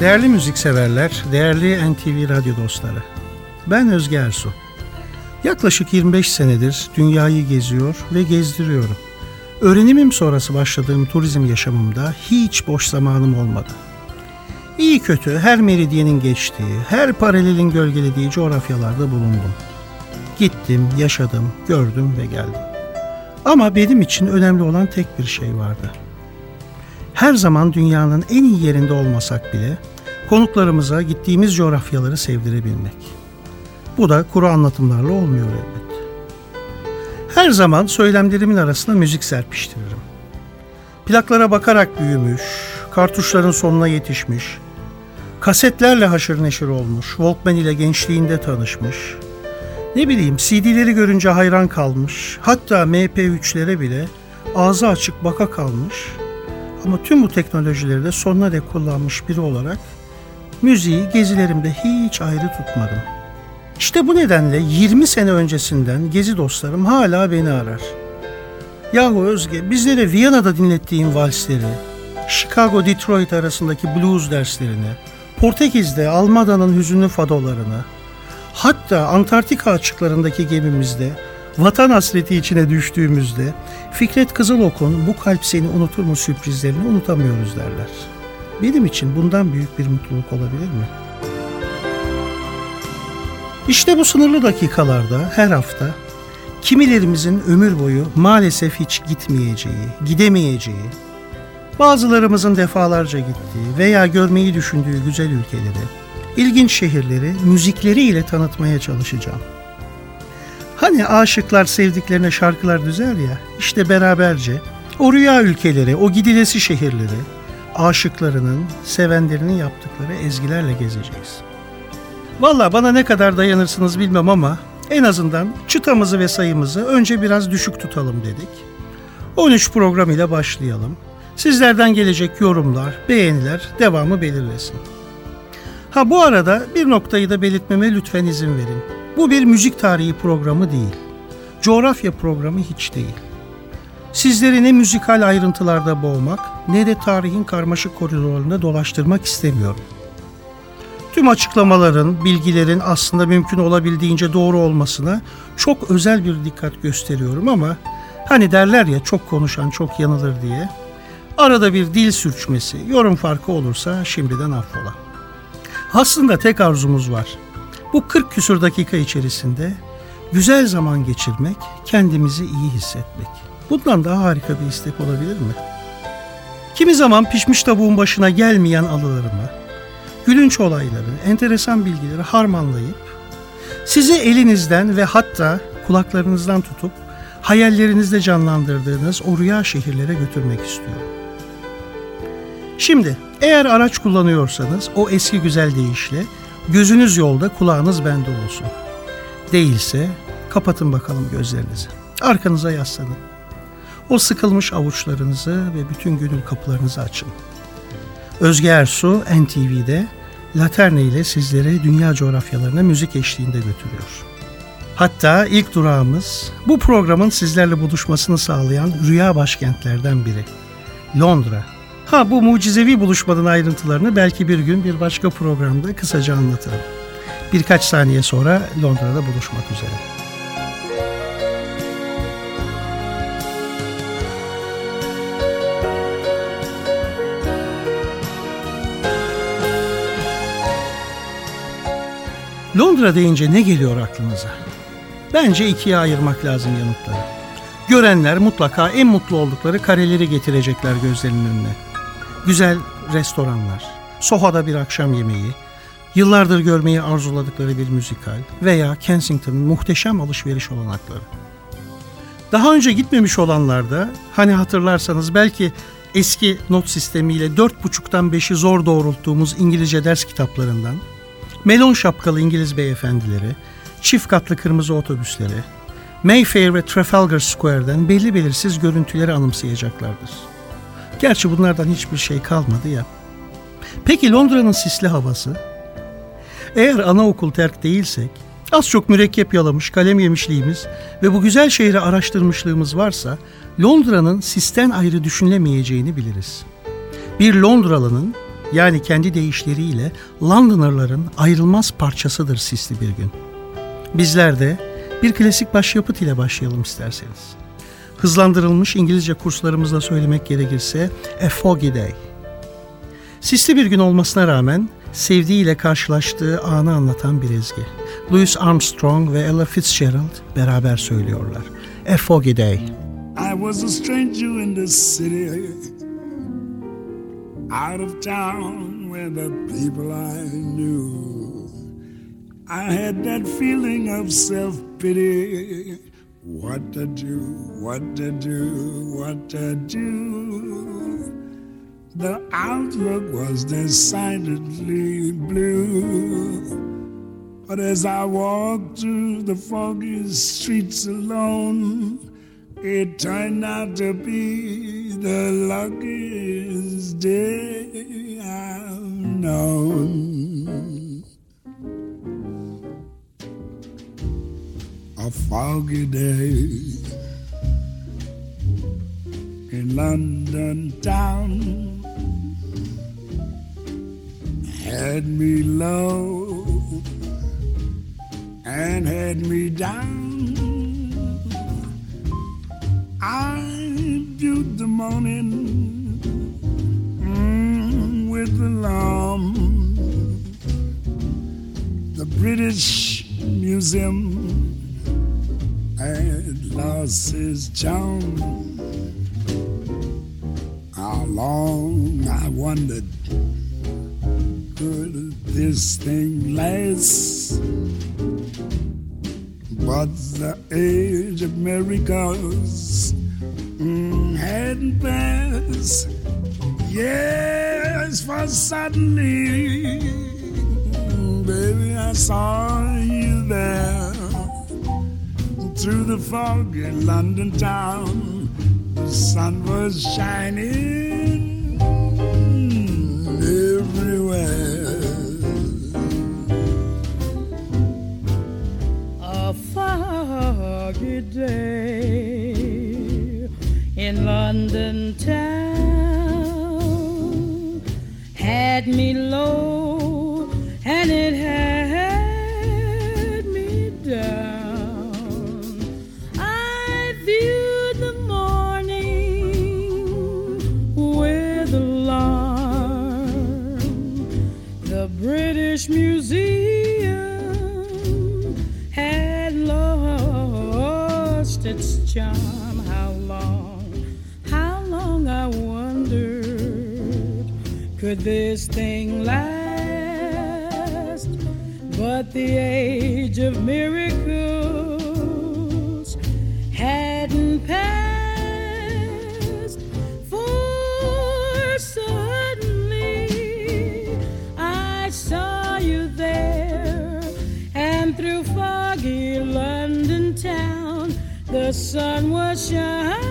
Değerli müzikseverler, değerli NTV Radyo dostları. Ben Özge Ersu. Yaklaşık 25 senedir dünyayı geziyor ve gezdiriyorum. Öğrenimim sonrası başladığım turizm yaşamımda hiç boş zamanım olmadı. İyi kötü her meridyenin geçtiği, her paralelin gölgelediği coğrafyalarda bulundum. Gittim, yaşadım, gördüm ve geldim. Ama benim için önemli olan tek bir şey vardı. Her zaman dünyanın en iyi yerinde olmasak bile konuklarımıza gittiğimiz coğrafyaları sevdirebilmek. Bu da kuru anlatımlarla olmuyor elbet. Her zaman söylemlerimin arasına müzik serpiştiririm. Plaklara bakarak büyümüş, kartuşların sonuna yetişmiş, kasetlerle haşır neşir olmuş, Walkman ile gençliğinde tanışmış, ne bileyim CD'leri görünce hayran kalmış, hatta MP3'lere bile ağzı açık baka kalmış ama tüm bu teknolojileri de sonuna dek kullanmış biri olarak müziği gezilerimde hiç ayrı tutmadım. İşte bu nedenle 20 sene öncesinden gezi dostlarım hala beni arar. Yahu Özge bizlere Viyana'da dinlettiğim valsleri, Chicago Detroit arasındaki blues derslerini, Portekiz'de Almada'nın hüzünlü fadolarını, hatta Antarktika açıklarındaki gemimizde vatan hasreti içine düştüğümüzde Fikret Kızılok'un bu kalp seni unutur mu sürprizlerini unutamıyoruz derler. Benim için bundan büyük bir mutluluk olabilir mi? İşte bu sınırlı dakikalarda her hafta kimilerimizin ömür boyu maalesef hiç gitmeyeceği, gidemeyeceği, bazılarımızın defalarca gittiği veya görmeyi düşündüğü güzel ülkeleri, ilginç şehirleri müzikleriyle tanıtmaya çalışacağım. Hani aşıklar sevdiklerine şarkılar düzer ya, işte beraberce o rüya ülkeleri, o gidilesi şehirleri, aşıklarının, sevenlerinin yaptıkları ezgilerle gezeceğiz. Valla bana ne kadar dayanırsınız bilmem ama en azından çıtamızı ve sayımızı önce biraz düşük tutalım dedik. 13 program ile başlayalım. Sizlerden gelecek yorumlar, beğeniler devamı belirlesin. Ha bu arada bir noktayı da belirtmeme lütfen izin verin. Bu bir müzik tarihi programı değil. Coğrafya programı hiç değil. Sizleri ne müzikal ayrıntılarda boğmak ne de tarihin karmaşık koridorlarında dolaştırmak istemiyorum. Tüm açıklamaların, bilgilerin aslında mümkün olabildiğince doğru olmasına çok özel bir dikkat gösteriyorum ama hani derler ya çok konuşan çok yanılır diye. Arada bir dil sürçmesi, yorum farkı olursa şimdiden affola. Aslında tek arzumuz var. Bu 40 küsur dakika içerisinde güzel zaman geçirmek, kendimizi iyi hissetmek. Bundan daha harika bir istek olabilir mi? Kimi zaman pişmiş tavuğun başına gelmeyen alılarımı, gülünç olayları, enteresan bilgileri harmanlayıp sizi elinizden ve hatta kulaklarınızdan tutup hayallerinizde canlandırdığınız o rüya şehirlere götürmek istiyorum. Şimdi eğer araç kullanıyorsanız o eski güzel deyişle gözünüz yolda kulağınız bende olsun. Değilse kapatın bakalım gözlerinizi. Arkanıza yaslanın. O sıkılmış avuçlarınızı ve bütün gönül kapılarınızı açın. Özge Ersu NTV'de Laterne ile sizleri dünya coğrafyalarına müzik eşliğinde götürüyor. Hatta ilk durağımız bu programın sizlerle buluşmasını sağlayan rüya başkentlerden biri. Londra. Ha bu mucizevi buluşmanın ayrıntılarını belki bir gün bir başka programda kısaca anlatırım. Birkaç saniye sonra Londra'da buluşmak üzere. Londra deyince ne geliyor aklınıza? Bence ikiye ayırmak lazım yanıtları. Görenler mutlaka en mutlu oldukları kareleri getirecekler gözlerinin önüne. Güzel restoranlar, Soha'da bir akşam yemeği, Yıllardır görmeyi arzuladıkları bir müzikal veya Kensington'ın muhteşem alışveriş olanakları. Daha önce gitmemiş olanlar da hani hatırlarsanız belki eski not sistemiyle 4.5'tan 5'i zor doğrulttuğumuz İngilizce ders kitaplarından, melon şapkalı İngiliz beyefendileri, çift katlı kırmızı otobüsleri, Mayfair ve Trafalgar Square'den belli belirsiz görüntüleri anımsayacaklardır. Gerçi bunlardan hiçbir şey kalmadı ya. Peki Londra'nın sisli havası? Eğer anaokul terk değilsek, az çok mürekkep yalamış, kalem yemişliğimiz ve bu güzel şehri araştırmışlığımız varsa Londra'nın sisten ayrı düşünülemeyeceğini biliriz. Bir Londralı'nın yani kendi deyişleriyle Londonerların ayrılmaz parçasıdır sisli bir gün. Bizler de bir klasik başyapıt ile başlayalım isterseniz. Hızlandırılmış İngilizce kurslarımızla söylemek gerekirse A Foggy Day. Sisli bir gün olmasına rağmen sevdiğiyle karşılaştığı anı anlatan bir ezgi. Louis Armstrong ve Ella Fitzgerald beraber söylüyorlar. A Foggy Day. I was a stranger in this city Out of town where the people I knew I had that feeling of self-pity What to do, what to do, what to do The outlook was decidedly blue. But as I walked through the foggy streets alone, it turned out to be the luckiest day I've known. A foggy day in London town had me low and had me down. I viewed the morning mm, with alarm. The British Museum had lost its charm. How long I wondered could this thing last? But the age of miracles mm, hadn't passed. Yes, for suddenly, baby, I saw you there through the fog in London town. The sun was shining everywhere. A foggy day in London charm. How long, how long I wondered, could this thing last? But the age of miracles sun was shining.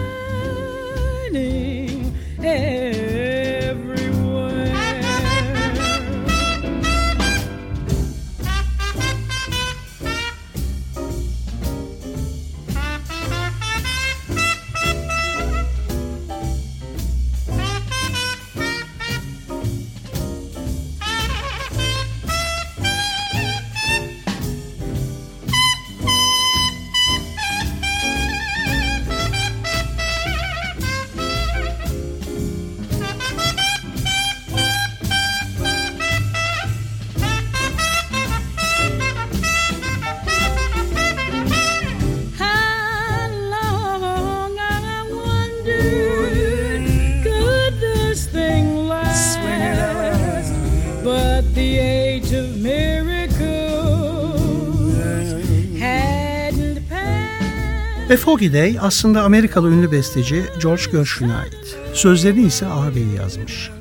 A Foggy Day aslında Amerikalı ünlü besteci George Gershwin'e ait. Sözlerini ise ağabeyi yazmış.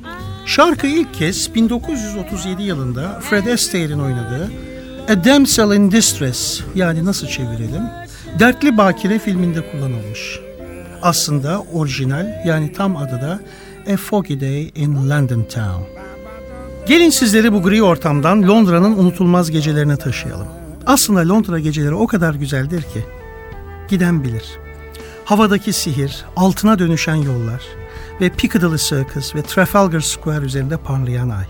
Şarkı ilk kez 1937 yılında Fred Astaire'in oynadığı A Damsel in Distress yani nasıl çevirelim? Dertli Bakire filminde kullanılmış. Aslında orijinal yani tam adı da A Foggy Day in London Town. Gelin sizleri bu gri ortamdan Londra'nın unutulmaz gecelerine taşıyalım. Aslında Londra geceleri o kadar güzeldir ki giden bilir. Havadaki sihir, altına dönüşen yollar ve Piccadilly Circus ve Trafalgar Square üzerinde parlayan ay.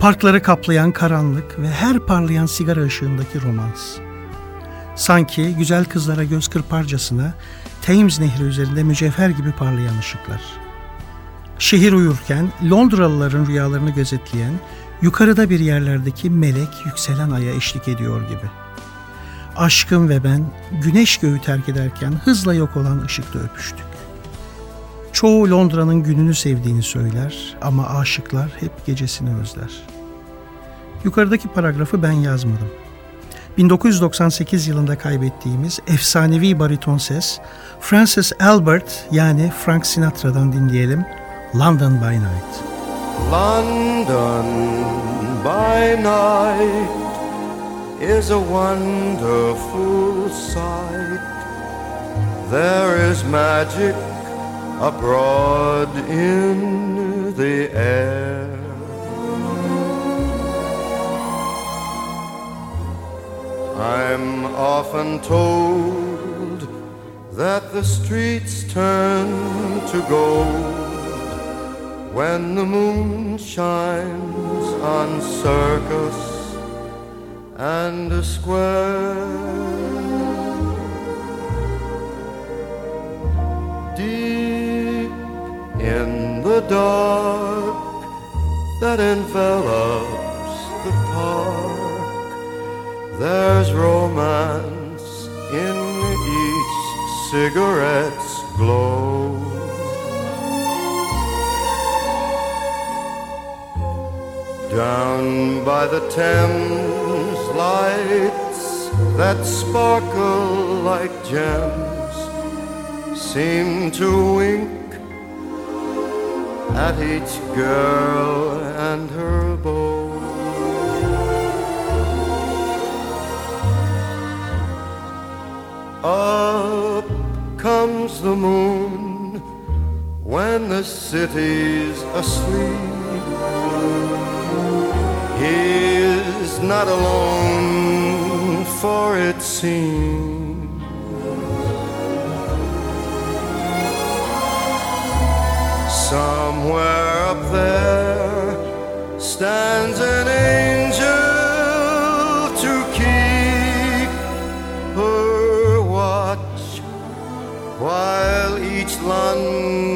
Parkları kaplayan karanlık ve her parlayan sigara ışığındaki romans. Sanki güzel kızlara göz kırparcasına Thames Nehri üzerinde mücevher gibi parlayan ışıklar. Şehir uyurken Londralıların rüyalarını gözetleyen yukarıda bir yerlerdeki melek yükselen aya eşlik ediyor gibi.'' Aşkım ve ben güneş göğü terk ederken hızla yok olan ışıkta öpüştük. Çoğu Londra'nın gününü sevdiğini söyler ama aşıklar hep gecesini özler. Yukarıdaki paragrafı ben yazmadım. 1998 yılında kaybettiğimiz efsanevi bariton ses Francis Albert yani Frank Sinatra'dan dinleyelim London by Night. London by night is a wonderful sight. There is magic abroad in the air. I'm often told that the streets turn to gold when the moon shines on circus and a square. Deep in the dark that envelops the park, there's romance in each cigarette's glow. Down by the Thames lights that sparkle like gems seem to wink at each girl and her beau. Up comes the moon when the city's asleep. He not alone, for it seems. Somewhere up there stands an angel to keep her watch while each Londoner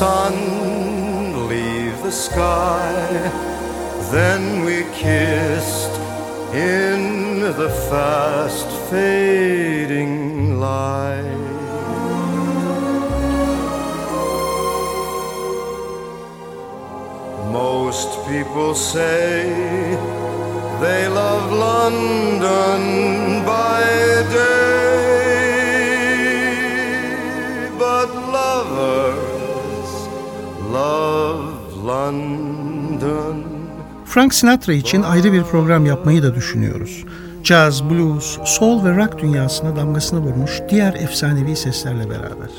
sun leave the sky. Then we kissed in the fast fading light. Most people say they love London by day, Frank Sinatra için ayrı bir program yapmayı da düşünüyoruz. Caz, blues, soul ve rock dünyasına damgasını vurmuş diğer efsanevi seslerle beraber.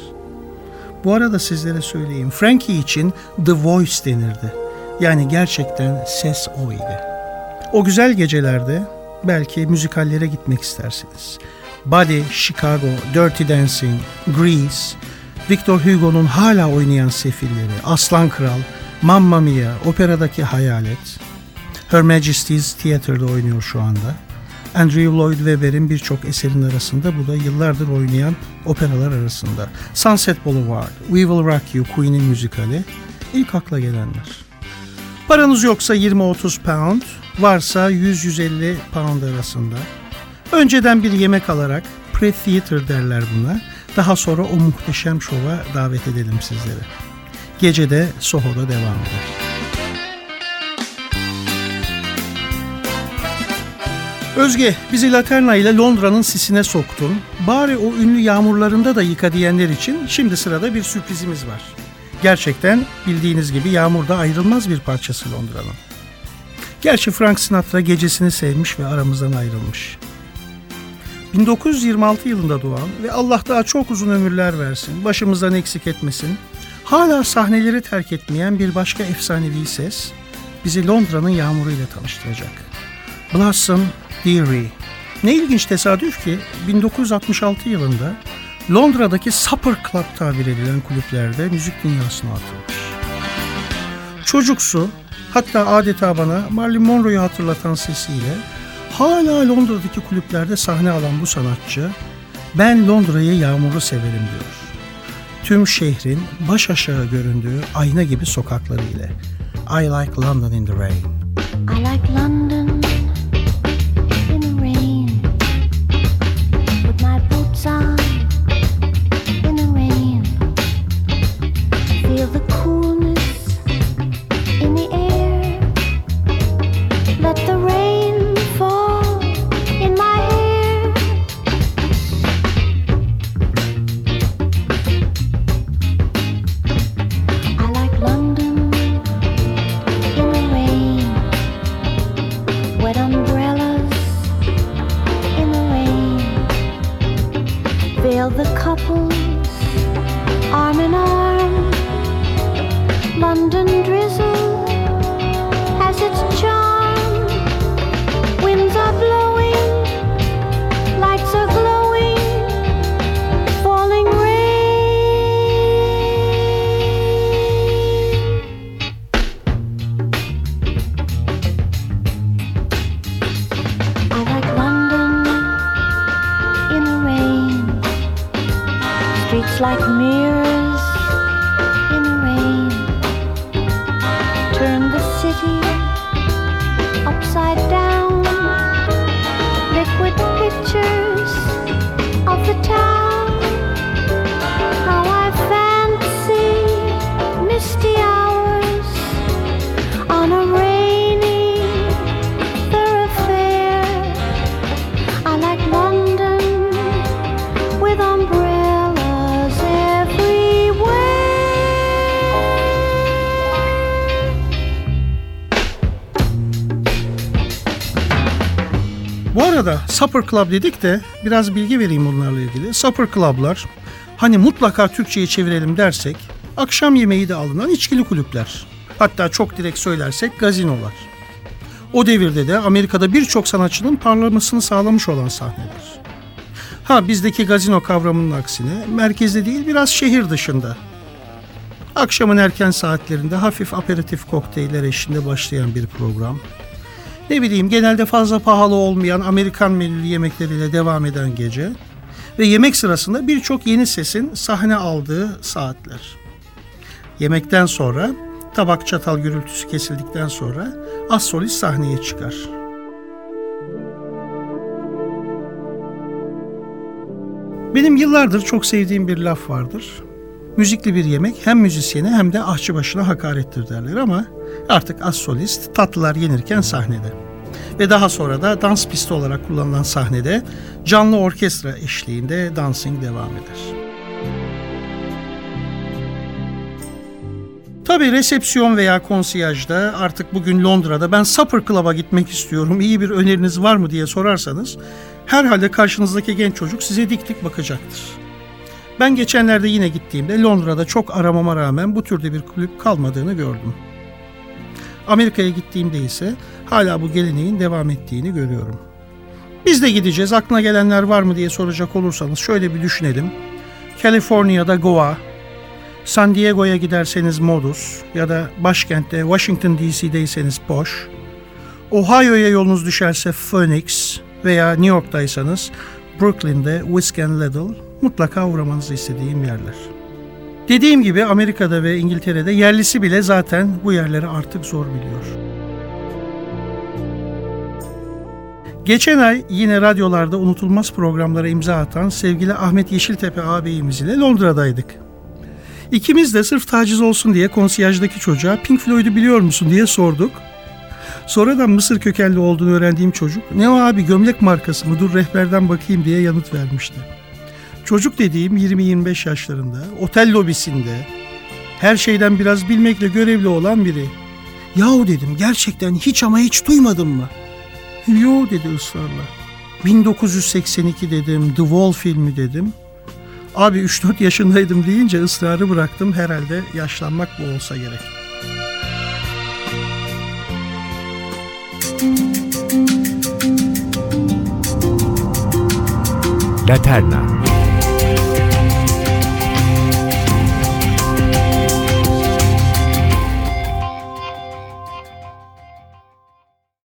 Bu arada sizlere söyleyeyim, Frankie için The Voice denirdi. Yani gerçekten ses o idi. O güzel gecelerde belki müzikallere gitmek istersiniz. Body, Chicago, Dirty Dancing, Grease, Victor Hugo'nun hala oynayan sefilleri, Aslan Kral, Mamma Mia, operadaki Hayalet, Her Majesty's Theatre'da oynuyor şu anda. Andrew Lloyd Webber'in birçok eserin arasında bu da yıllardır oynayan operalar arasında. Sunset Boulevard, We Will Rock You, Queen'in müzikali ilk akla gelenler. Paranız yoksa 20-30 pound, varsa 100-150 pound arasında. Önceden bir yemek alarak pre-theater derler buna Daha sonra o muhteşem şova davet edelim sizleri. Gece de Soho'da devam eder. Özge, bizi Laterna ile Londra'nın sisine soktun. Bari o ünlü yağmurlarında da yıka diyenler için şimdi sırada bir sürprizimiz var. Gerçekten bildiğiniz gibi yağmurda ayrılmaz bir parçası Londra'nın. Gerçi Frank Sinatra gecesini sevmiş ve aramızdan ayrılmış. 1926 yılında doğan ve Allah daha çok uzun ömürler versin, başımızdan eksik etmesin, hala sahneleri terk etmeyen bir başka efsanevi ses bizi Londra'nın yağmuruyla tanıştıracak. Blossom Dearie. Ne ilginç tesadüf ki 1966 yılında Londra'daki Supper Club tabir edilen kulüplerde müzik dünyasına atılmış. Çocuksu, hatta adeta bana Marilyn Monroe'yu hatırlatan sesiyle hala Londra'daki kulüplerde sahne alan bu sanatçı ben Londra'yı yağmurlu severim diyor. Tüm şehrin baş aşağı göründüğü ayna gibi sokakları ile. I like London in the rain. I like London Bu arada Supper Club dedik de biraz bilgi vereyim bunlarla ilgili. Supper Club'lar hani mutlaka Türkçe'ye çevirelim dersek akşam yemeği de alınan içkili kulüpler. Hatta çok direkt söylersek gazinolar. O devirde de Amerika'da birçok sanatçının parlamasını sağlamış olan sahneler. Ha bizdeki gazino kavramının aksine merkezde değil biraz şehir dışında. Akşamın erken saatlerinde hafif aperatif kokteyller eşliğinde başlayan bir program ne bileyim genelde fazla pahalı olmayan Amerikan menülü yemekleriyle devam eden gece ve yemek sırasında birçok yeni sesin sahne aldığı saatler. Yemekten sonra tabak çatal gürültüsü kesildikten sonra az solist sahneye çıkar. Benim yıllardır çok sevdiğim bir laf vardır. Müzikli bir yemek hem müzisyene hem de ahçı başına hakarettir derler ama artık az solist tatlılar yenirken sahnede. Ve daha sonra da dans pisti olarak kullanılan sahnede canlı orkestra eşliğinde dancing devam eder. Tabi resepsiyon veya konsiyajda artık bugün Londra'da ben Supper Club'a gitmek istiyorum iyi bir öneriniz var mı diye sorarsanız herhalde karşınızdaki genç çocuk size dik dik bakacaktır. Ben geçenlerde yine gittiğimde Londra'da çok aramama rağmen bu türde bir kulüp kalmadığını gördüm. Amerika'ya gittiğimde ise hala bu geleneğin devam ettiğini görüyorum. Biz de gideceğiz. Aklına gelenler var mı diye soracak olursanız şöyle bir düşünelim. California'da Goa, San Diego'ya giderseniz Modus ya da başkentte Washington DC'deyseniz Posh, Ohio'ya yolunuz düşerse Phoenix veya New York'taysanız Brooklyn'de Whisk and Little mutlaka uğramanızı istediğim yerler. Dediğim gibi Amerika'da ve İngiltere'de yerlisi bile zaten bu yerleri artık zor biliyor. Geçen ay yine radyolarda unutulmaz programlara imza atan sevgili Ahmet Yeşiltepe ağabeyimiz ile Londra'daydık. İkimiz de sırf taciz olsun diye konsiyajdaki çocuğa Pink Floyd'u biliyor musun diye sorduk. Sonradan Mısır kökenli olduğunu öğrendiğim çocuk ne o abi gömlek markası mı dur rehberden bakayım diye yanıt vermişti. Çocuk dediğim 20-25 yaşlarında otel lobisinde her şeyden biraz bilmekle görevli olan biri. Yahu dedim gerçekten hiç ama hiç duymadın mı? Yo dedi ısrarla. 1982 dedim, The Wall filmi dedim. Abi 3-4 yaşındaydım deyince ısrarı bıraktım. Herhalde yaşlanmak bu olsa gerek. Laterna